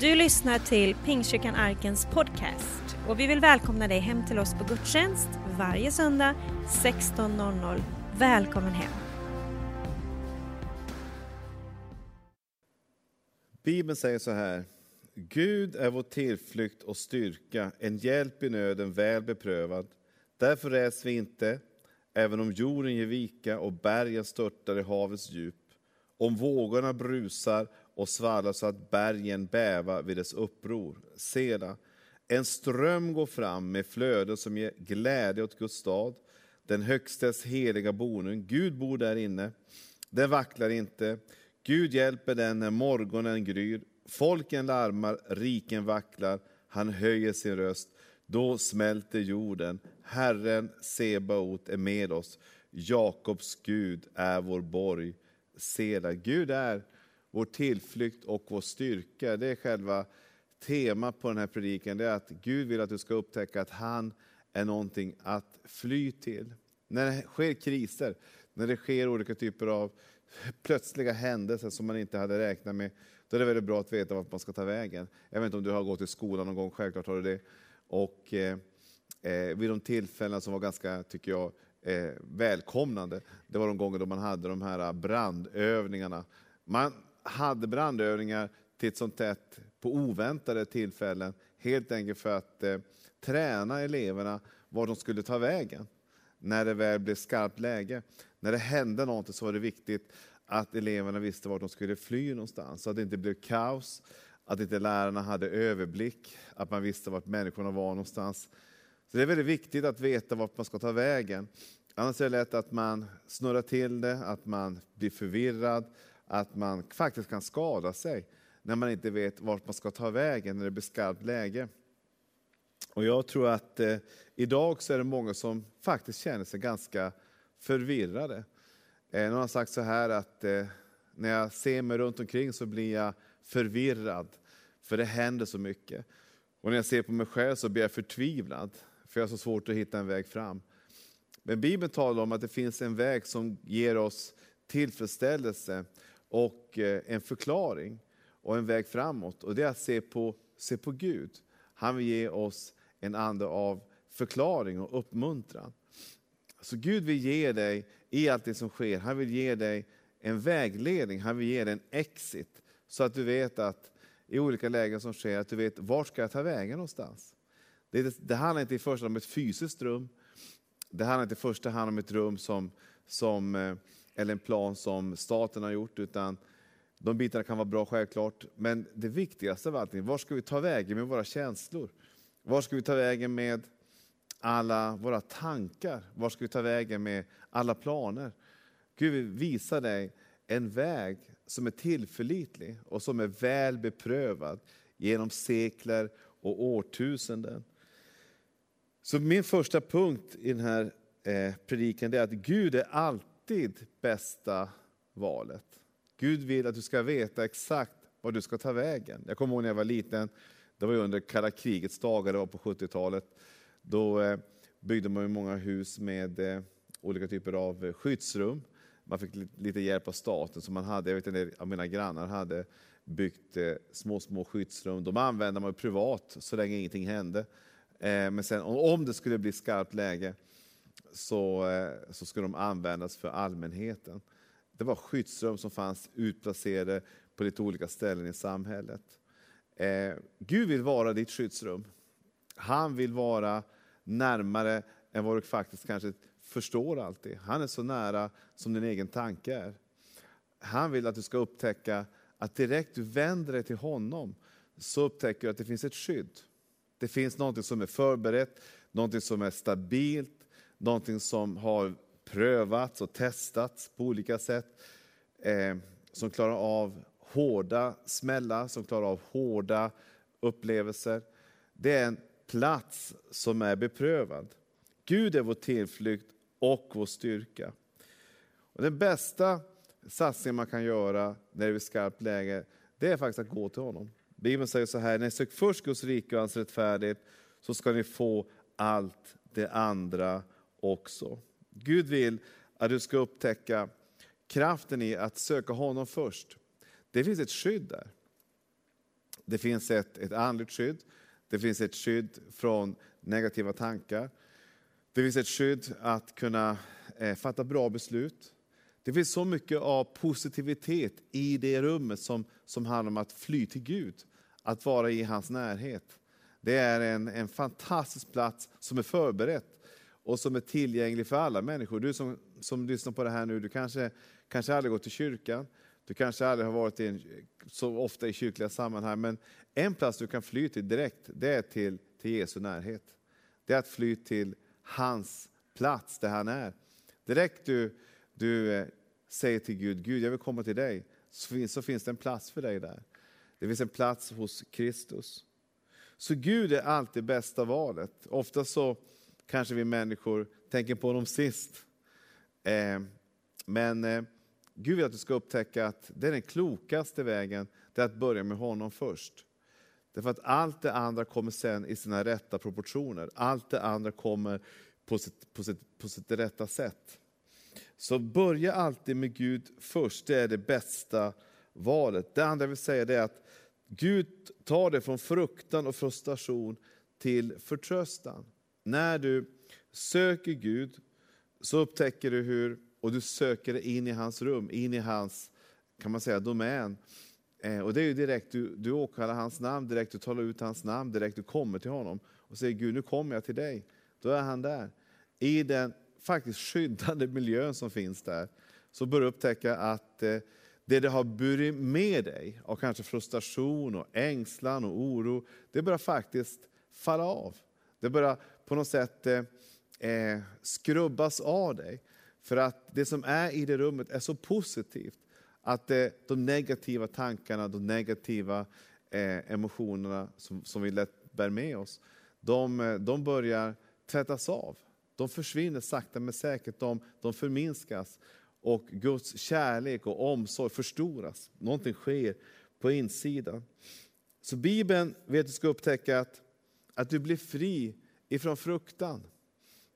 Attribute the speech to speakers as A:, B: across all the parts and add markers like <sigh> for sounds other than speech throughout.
A: Du lyssnar till Pingstkyrkan Arkens podcast och vi vill välkomna dig hem till oss på gudstjänst varje söndag 16.00. Välkommen hem!
B: Bibeln säger så här. Gud är vår tillflykt och styrka, en hjälp i nöden väl beprövad. Därför räds vi inte, även om jorden ger vika och bergen störtar i havets djup, om vågorna brusar och svallar så att bergen bävar vid dess uppror. Sela. En ström går fram med flöden som ger glädje åt Guds stad, den högstes heliga boning. Gud bor där inne. Den vacklar inte. Gud hjälper den när morgonen gryr. Folken larmar, riken vacklar. Han höjer sin röst. Då smälter jorden. Herren Sebaot är med oss. Jakobs Gud är vår borg. Sela. Gud är vår tillflykt och vår styrka. Det är själva temat på den här predikan. Det är att Gud vill att du ska upptäcka att han är någonting att fly till. När det sker kriser, när det sker olika typer av plötsliga händelser som man inte hade räknat med, då är det väldigt bra att veta vart man ska ta vägen. Jag vet inte om du har gått i skolan någon gång, självklart har du det. Och eh, eh vid de tillfällen som var ganska, tycker jag, eh, välkomnande, det var de gånger då man hade de här brandövningarna. Man hade brandövningar till ett sånt tätt på oväntade tillfällen, helt enkelt för att eh, träna eleverna var de skulle ta vägen när det väl blev skarpt läge. När det hände något så var det viktigt att eleverna visste vart de skulle fly någonstans, så att det inte blev kaos, att inte lärarna hade överblick, att man visste vart människorna var någonstans. Så det är väldigt viktigt att veta vart man ska ta vägen. Annars är det lätt att man snurrar till det, att man blir förvirrad, att man faktiskt kan skada sig när man inte vet vart man ska ta vägen när det blir skarpt läge. Och jag tror att eh, idag så är det många som faktiskt känner sig ganska förvirrade. Eh, någon har sagt så här att eh, när jag ser mig runt omkring så blir jag förvirrad, för det händer så mycket. Och när jag ser på mig själv så blir jag förtvivlad, för jag har så svårt att hitta en väg fram. Men Bibeln talar om att det finns en väg som ger oss tillfredsställelse och eh, en förklaring och en väg framåt. Och det är att se på, se på Gud. Han vill ge oss en ande av förklaring och uppmuntran. Så Gud vill ge dig, i allt det som sker, han vill ge dig en vägledning, han vill ge dig en exit. Så att du vet att i olika lägen som sker, att du vet vart ska jag ta vägen någonstans. Det, det handlar inte i första hand om ett fysiskt rum. Det handlar inte i första hand om ett rum som, som eh, eller en plan som staten har gjort, utan de bitarna kan vara bra självklart. Men det viktigaste av allting, var ska vi ta vägen med våra känslor? Var ska vi ta vägen med alla våra tankar? Var ska vi ta vägen med alla planer? Gud vill visa dig en väg som är tillförlitlig och som är väl beprövad genom sekler och årtusenden. Så min första punkt i den här eh, predikan är att Gud är alltid bästa valet. Gud vill att du ska veta exakt var du ska ta vägen. Jag kommer ihåg när jag var liten, det var under kalla krigets dagar, det var på 70-talet. Då eh, byggde man många hus med eh, olika typer av eh, skyddsrum. Man fick lite hjälp av staten som man hade. Jag vet en del av mina grannar hade byggt små, små skyddsrum. De använde man privat så länge ingenting hände. Men sen om det skulle bli skarpt läge så, eh, så skulle de användas för allmänheten. Det var skyddsrum som fanns utplacerade på lite olika ställen i samhället. Eh, Gud vill vara ditt skyddsrum. Han vill vara närmare än vad du faktiskt kanske förstår alltid. Han är så nära som din egen tanke är. Han vill att du ska upptäcka att direkt du vänder dig till honom så upptäcker du att det finns ett skydd. Det finns något som är förberett, något som är stabilt, någonting som har prövats och testats på olika sätt. Eh, som klarar av hårda smällar, som klarar av hårda upplevelser. Det är en plats som är beprövad. Gud är vår tillflykt och vår styrka. Och den bästa satsningen man kan göra när det är skarpt läge, det är faktiskt att gå till honom. Bibeln säger så här, när ni söker först Guds rike och hans rättfärdighet, så ska ni få allt det andra också. Gud vill att du ska upptäcka kraften i att söka honom först. Det finns ett skydd där. Det finns ett, ett andligt skydd, det finns ett skydd från negativa tankar. Det finns ett skydd att kunna eh, fatta bra beslut. Det finns så mycket av positivitet i det rummet som, som handlar om att fly till Gud, att vara i hans närhet. Det är en, en fantastisk plats som är förberett och som är tillgänglig för alla människor. Du som, som lyssnar på det här nu, du kanske, kanske aldrig gått till kyrkan, du kanske aldrig har varit en, så ofta i kyrkliga sammanhang, men en plats du kan fly till direkt, det är till, till Jesu närhet. Det är att fly till hans plats där han är. Direkt du, du eh, säger till Gud, Gud jag vill komma till dig, så finns, så finns det en plats för dig där. Det finns en plats hos Kristus. Så Gud är alltid bästa valet. Ofta så kanske vi människor tänker på honom sist. Eh, men eh, Gud vill att du ska upptäcka att det är den klokaste vägen, det är att börja med honom först. Därför att allt det andra kommer sen i sina rätta proportioner. Allt det andra kommer på sitt, på sitt, på sitt rätta sätt. Så börja alltid med Gud först, det är det bästa valet. Det andra jag vill säga är att Gud tar det från fruktan och frustration till förtröstan. När du söker Gud så upptäcker du hur, och du söker dig in i hans rum, in i hans kan man säga, domän. Eh, och det är ju direkt, du, du åkallar hans namn, direkt du talar ut hans namn, direkt du kommer till honom och säger Gud nu kommer jag till dig. Då är han där. I den faktiskt skyddande miljön som finns där, så bör du upptäcka att eh, det du har burit med dig av kanske frustration, och ängslan och oro, det börjar faktiskt falla av. Det börjar på något sätt eh, eh, skrubbas av dig. För att det som är i det rummet är så positivt att eh, de negativa tankarna, de negativa eh, emotionerna som, som vi lätt bär med oss, de, eh, de börjar tvättas av. De försvinner sakta men säkert, de, de förminskas och Guds kärlek och omsorg förstoras. Någonting sker på insidan. Så Bibeln vet du ska upptäcka att, att du blir fri ifrån fruktan.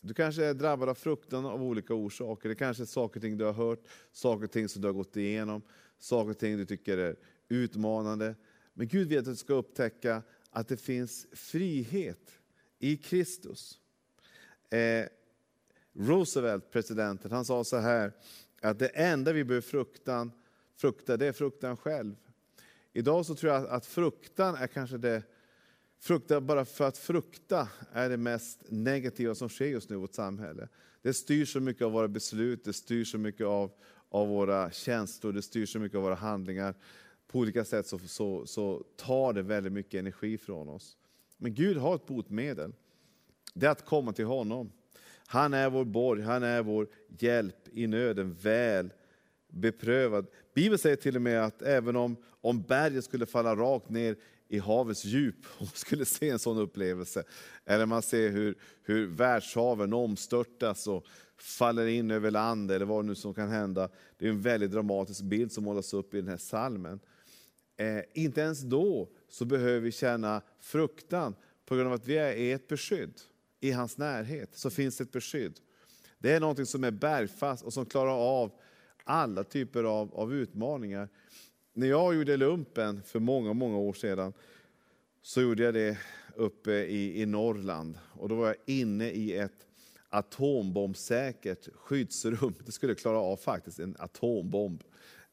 B: Du kanske är drabbad av fruktan av olika orsaker. Det kanske är saker och ting du har hört, saker och ting som du har gått igenom, saker och ting du tycker är utmanande. Men Gud vet att du ska upptäcka att det finns frihet i Kristus. Eh, Roosevelt, presidenten, han sa så här, att det enda vi behöver fruktan, frukta, det är fruktan själv. Idag så tror jag att fruktan är kanske det, frukta bara för att frukta är det mest negativa som sker just nu i vårt samhälle. Det styr så mycket av våra beslut, det styr så mycket av, av våra känslor, det styr så mycket av våra handlingar. På olika sätt så, så, så tar det väldigt mycket energi från oss. Men Gud har ett botemedel. Det är att komma till honom. Han är vår borg, han är vår hjälp i nöden, väl beprövad. Bibeln säger till och med att även om, om berget skulle falla rakt ner i havets djup, <laughs> om man skulle se en sån upplevelse, eller man ser hur, hur världshaven omstörtas och faller in över land, eller vad nu som kan hända. Det är en väldigt dramatisk bild som målas upp i den här salmen. Eh, inte ens då så behöver vi känna fruktan, på grund av att vi är i ett beskydd i hans närhet så finns ett beskydd. Det är något som är bergfast och som klarar av alla typer av, av utmaningar. När jag gjorde lumpen för många, många år sedan så gjorde jag det uppe i, i Norrland. Och då var jag inne i ett atombombsäkert skyddsrum. Det skulle klara av faktiskt en atombomb.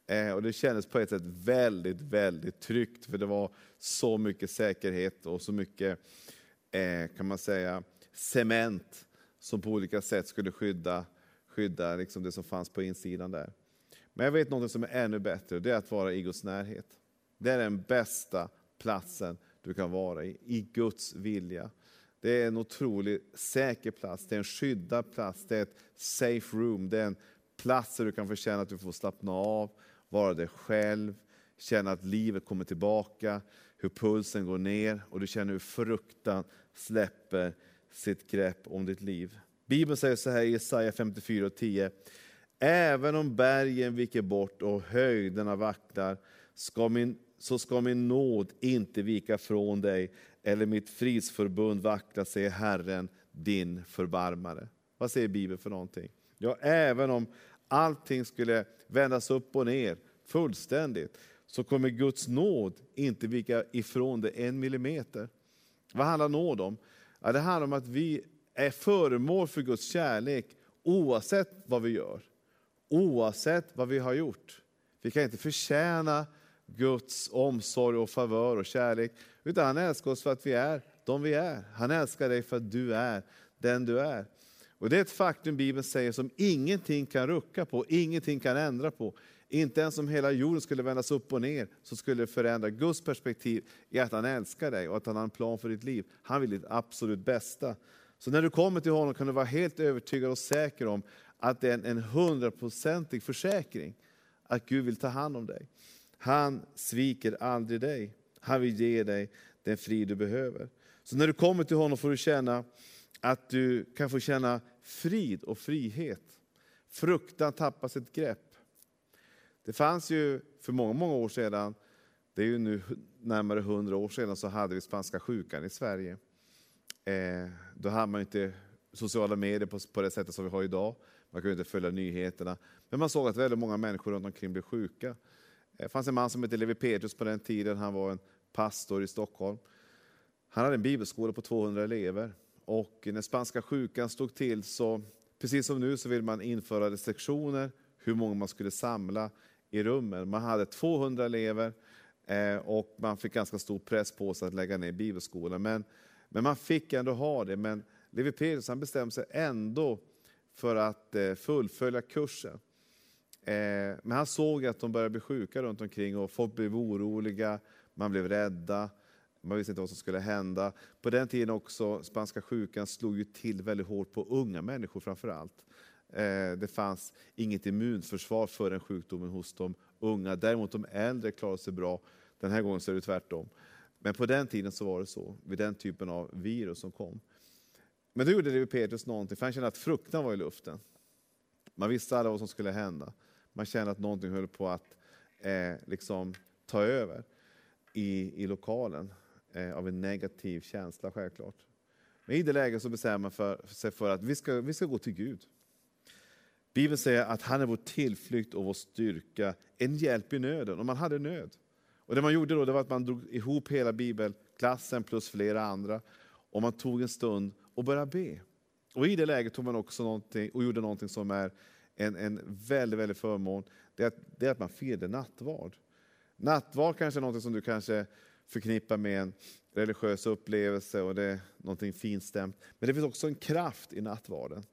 B: Eh, och det kändes på ett sätt väldigt, väldigt tryggt, för det var så mycket säkerhet och så mycket, eh, kan man säga, cement som på olika sätt skulle skydda, skydda liksom det som fanns på insidan där. Men jag vet något som är ännu bättre, det är att vara i Guds närhet. Det är den bästa platsen du kan vara i, i Guds vilja. Det är en otroligt säker plats, det är en skyddad plats, det är ett safe room, det är en plats där du kan få känna att du får slappna av, vara dig själv, känna att livet kommer tillbaka, hur pulsen går ner och du känner hur fruktan släpper sitt grepp om ditt liv. Bibeln säger så här i Jesaja 54 och 10. Även om bergen viker bort och höjderna vacklar, ska min, så ska min nåd inte vika från dig, eller mitt fridsförbund vackla, säger Herren, din förbarmare. Vad säger Bibeln för någonting? Ja, även om allting skulle vändas upp och ner fullständigt, så kommer Guds nåd inte vika ifrån dig en millimeter. Vad handlar nåd om? Ja, det handlar om att vi är föremål för Guds kärlek oavsett vad vi gör. Oavsett vad vi har gjort. Vi kan inte förtjäna Guds omsorg och favör och kärlek. Utan han älskar oss för att vi är de vi är. Han älskar dig för att du är den du är. Och Det är ett faktum Bibeln säger som ingenting kan rucka på, ingenting kan ändra på. Inte ens om hela jorden skulle vändas upp och ner så skulle det förändra Guds perspektiv i att han älskar dig och att han har en plan för ditt liv. Han vill ditt absolut bästa. Så när du kommer till honom kan du vara helt övertygad och säker om att det är en hundraprocentig försäkring att Gud vill ta hand om dig. Han sviker aldrig dig. Han vill ge dig den frid du behöver. Så när du kommer till honom får du känna att du kan få känna frid och frihet. Fruktan tappar sitt grepp. Det fanns ju för många, många år sedan, det är ju nu närmare hundra år sedan, så hade vi spanska sjukan i Sverige. Eh, då hade man inte sociala medier på, på det sättet som vi har idag. Man kunde inte följa nyheterna. Men man såg att väldigt många människor runt omkring blev sjuka. Det fanns en man som hette Levi Petrus på den tiden. Han var en pastor i Stockholm. Han hade en bibelskola på 200 elever. Och när spanska sjukan stod till så, precis som nu, så ville man införa restriktioner hur många man skulle samla i rummen. Man hade 200 elever eh, och man fick ganska stor press på sig att lägga ner bibelskolan. Men, men man fick ändå ha det. Men Levi Petrus han bestämde sig ändå för att eh, fullfölja kursen. Eh, men han såg att de började bli sjuka runt omkring och folk blev oroliga, man blev rädda. Man visste inte vad som skulle hända. På den tiden också, spanska sjukan slog ju till väldigt hårt på unga människor framför allt. Eh, det fanns inget immunförsvar för den sjukdomen hos de unga. Däremot de äldre klarade sig bra. Den här gången så är det tvärtom. Men på den tiden så var det så, vid den typen av virus som kom. Men då gjorde det Petrus någonting, för han kände att fruktan var i luften. Man visste aldrig vad som skulle hända. Man kände att någonting höll på att eh, liksom ta över i, i lokalen eh, av en negativ känsla självklart. Men i det läget så bestämmer man för, sig för att vi ska, vi ska gå till Gud. Bibeln säger att han är vår tillflykt och vår styrka, en hjälp i nöden. Och man hade nöd. Och det man gjorde då det var att man drog ihop hela bibelklassen plus flera andra. Och man tog en stund och börja be. Och i det läget tog man också någonting och gjorde någonting som är en, en väldigt, väldigt förmån. Det är, att, det är att man firade nattvard. Nattvard kanske är något som du kanske förknippar med en religiös upplevelse och det är någonting finstämt. Men det finns också en kraft i nattvarden.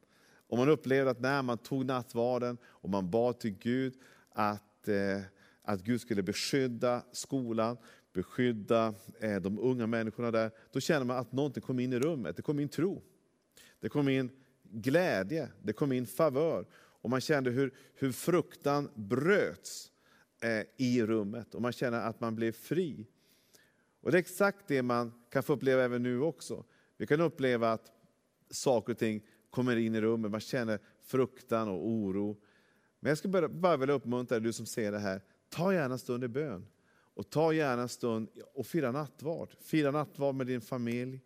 B: Och man upplevde att när man tog nattvarden och man bad till Gud att, eh, att Gud skulle beskydda skolan, beskydda eh, de unga människorna där, då känner man att någonting kom in i rummet. Det kom in tro. Det kom in glädje, det kom in favör. Och man kände hur, hur fruktan bröts eh, i rummet och man känner att man blev fri. Och Det är exakt det man kan få uppleva även nu också. Vi kan uppleva att saker och ting kommer in i rummet, man känner fruktan och oro. Men jag skulle bara, bara vilja uppmuntra dig, du som ser det här, ta gärna en stund i bön. Och ta gärna en stund och fira nattvard. Fira nattvard med din familj,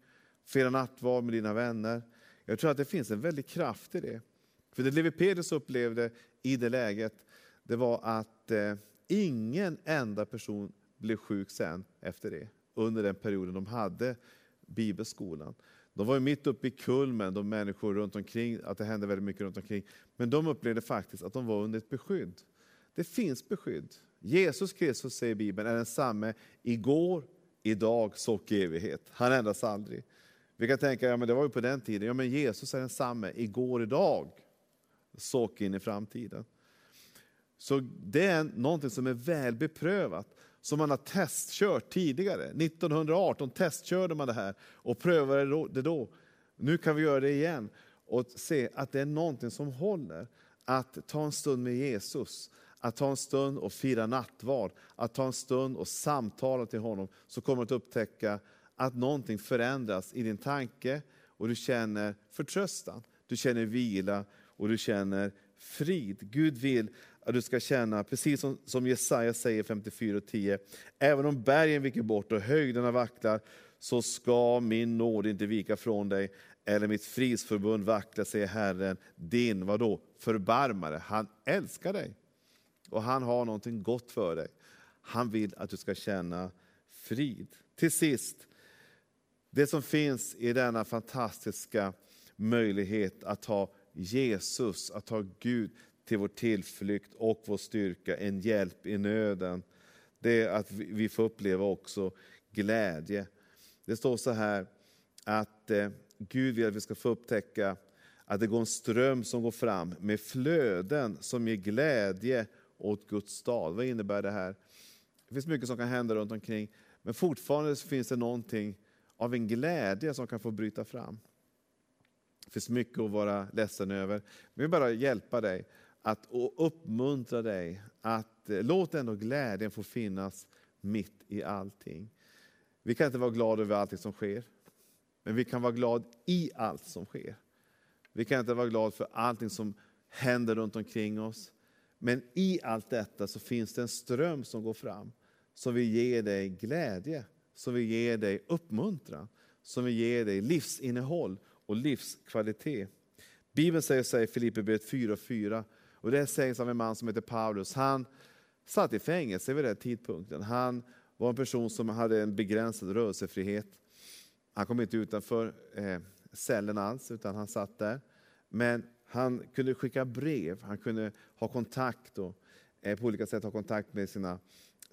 B: fira nattvard med dina vänner. Jag tror att det finns en väldig kraft i det. För det Levi Petrus upplevde i det läget, det var att eh, ingen enda person blev sjuk sen efter det, under den perioden de hade bibelskolan. De var ju mitt uppe i kulmen, de människor runt omkring, att det hände väldigt mycket runt omkring. Men de upplevde faktiskt att de var under ett beskydd. Det finns beskydd. Jesus Kristus, säger Bibeln, är densamme igår, idag, så och i evighet. Han ändras aldrig. Vi kan tänka, ja men det var ju på den tiden. Ja men Jesus är densamme igår, idag, så och in i framtiden. Så det är någonting som är väl beprövat, som man har testkört tidigare. 1918 testkörde man det här och prövade det då. Nu kan vi göra det igen och se att det är någonting som håller. Att ta en stund med Jesus, att ta en stund och fira nattvard, att ta en stund och samtala till honom, så kommer du att upptäcka att någonting förändras i din tanke och du känner förtröstan, du känner vila och du känner frid. Gud vill att du ska känna, precis som, som Jesaja säger 54.10, även om bergen viker bort och höjderna vacklar, så ska min nåd inte vika från dig, eller mitt frisförbund vackla, säger Herren, din, vadå, förbarmare. Han älskar dig och han har någonting gott för dig. Han vill att du ska känna frid. Till sist, det som finns i denna fantastiska möjlighet att ha Jesus, att ha Gud till vår tillflykt och vår styrka, en hjälp i nöden. Det är att vi får uppleva också glädje. Det står så här att eh, Gud vill att vi ska få upptäcka att det går en ström som går fram med flöden som ger glädje åt Guds stad. Vad innebär det här? Det finns mycket som kan hända runt omkring, men fortfarande finns det någonting av en glädje som kan få bryta fram. Det finns mycket att vara ledsen över. Men jag vill bara hjälpa dig att och uppmuntra dig att eh, låt ändå glädjen få finnas mitt i allting. Vi kan inte vara glada över allting som sker, men vi kan vara glada i allt som sker. Vi kan inte vara glada för allting som händer runt omkring oss. Men i allt detta så finns det en ström som går fram, som vill ge dig glädje, som vill ge dig uppmuntran, som vill ge dig livsinnehåll och livskvalitet. Bibeln säger så i Filipperbrevet 4.4, och det sägs av en man som heter Paulus. Han satt i fängelse vid den tidpunkten. Han var en person som hade en begränsad rörelsefrihet. Han kom inte utanför eh, cellen alls, utan han satt där. Men han kunde skicka brev, han kunde ha kontakt och eh, på olika sätt ha kontakt med sina,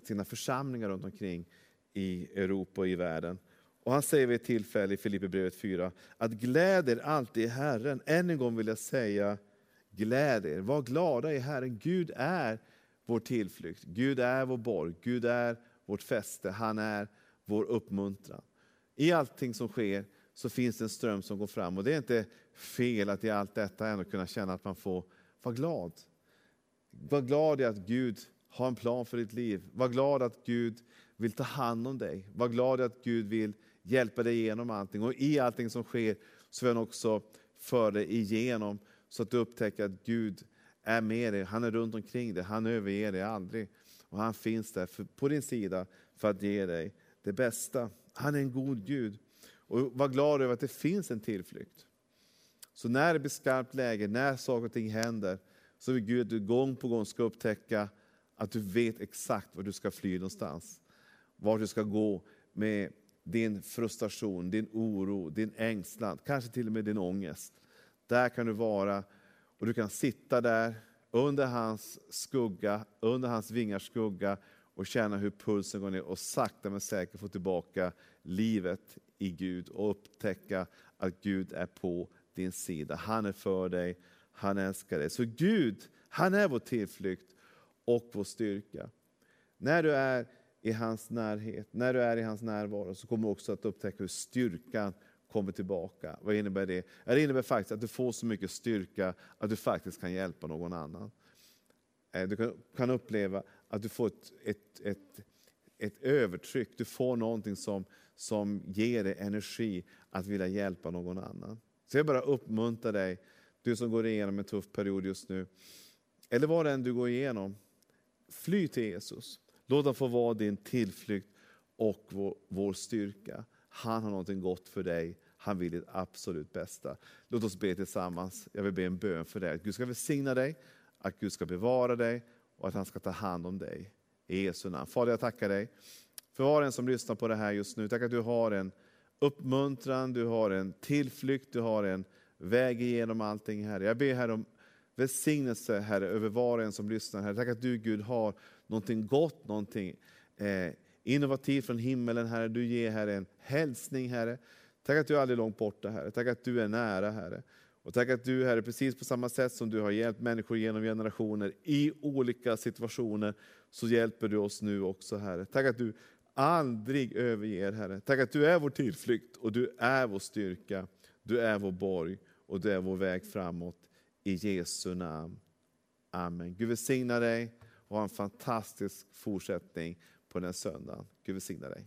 B: sina församlingar runt omkring i Europa och i världen. Och han säger vid ett tillfälle i Filipperbrevet 4 att gläd er alltid i Herren. Än en gång vill jag säga gläd er, var glada i Herren. Gud är vår tillflykt, Gud är vår borg, Gud är vårt fäste, han är vår uppmuntran. I allting som sker så finns det en ström som går fram. Och det är inte fel att i allt detta ändå kunna känna att man får vara glad. Var glad i att Gud har en plan för ditt liv. Var glad att Gud vill ta hand om dig. Var glad att Gud vill hjälpa dig igenom allting. Och i allting som sker så vill han också föra dig igenom så att du upptäcker att Gud är med dig. Han är runt omkring dig. Han överger dig aldrig. Och han finns där för, på din sida för att ge dig det bästa. Han är en god Gud. Och var glad över att det finns en tillflykt. Så när det blir skarpt läge, när saker och ting händer, så vill Gud att du gång på gång ska upptäcka att du vet exakt var du ska fly någonstans. Vart du ska gå med din frustration, din oro, din ängslan, kanske till och med din ångest. Där kan du vara och du kan sitta där under hans skugga, under hans vingars skugga och känna hur pulsen går ner och sakta men säkert få tillbaka livet i Gud och upptäcka att Gud är på din sida. Han är för dig, han älskar dig. Så Gud, han är vår tillflykt och vår styrka. När du är i hans närhet, när du är i hans närvaro så kommer du också att upptäcka hur styrkan kommer tillbaka. Vad innebär det? Det innebär faktiskt att du får så mycket styrka att du faktiskt kan hjälpa någon annan. Eh, du kan uppleva att du får ett, ett, ett, ett övertryck, du får någonting som, som ger dig energi att vilja hjälpa någon annan. Så jag bara uppmuntrar dig, du som går igenom en tuff period just nu, eller vad det än du går igenom, fly till Jesus. Låt honom få vara din tillflykt och vår, vår styrka. Han har någonting gott för dig. Han vill ditt absolut bästa. Låt oss be tillsammans. Jag vill be en bön för dig. Att Gud ska välsigna dig, att Gud ska bevara dig och att han ska ta hand om dig. I Jesu namn. Fader, jag tackar dig för var en som lyssnar på det här just nu. Tack att du har en uppmuntran, du har en tillflykt, du har en väg igenom allting, Herre. Jag ber här om välsignelse, Herre, över var och en som lyssnar. Herre. Tack att du, Gud, har någonting gott, någonting eh, innovativt från himmelen, Herre. Du ger, Herre, en hälsning, Herre. Tack att du är aldrig långt borta, Herre. Tack att du är nära, Herre. Och tack att du, Herre, precis på samma sätt som du har hjälpt människor genom generationer i olika situationer, så hjälper du oss nu också, Herre. Tack att du aldrig överger, Herre. Tack att du är vår tillflykt och du är vår styrka. Du är vår borg och du är vår väg framåt. I Jesu namn. Amen. Gud välsigna dig och ha en fantastisk fortsättning på den här söndagen. Gud välsigna dig.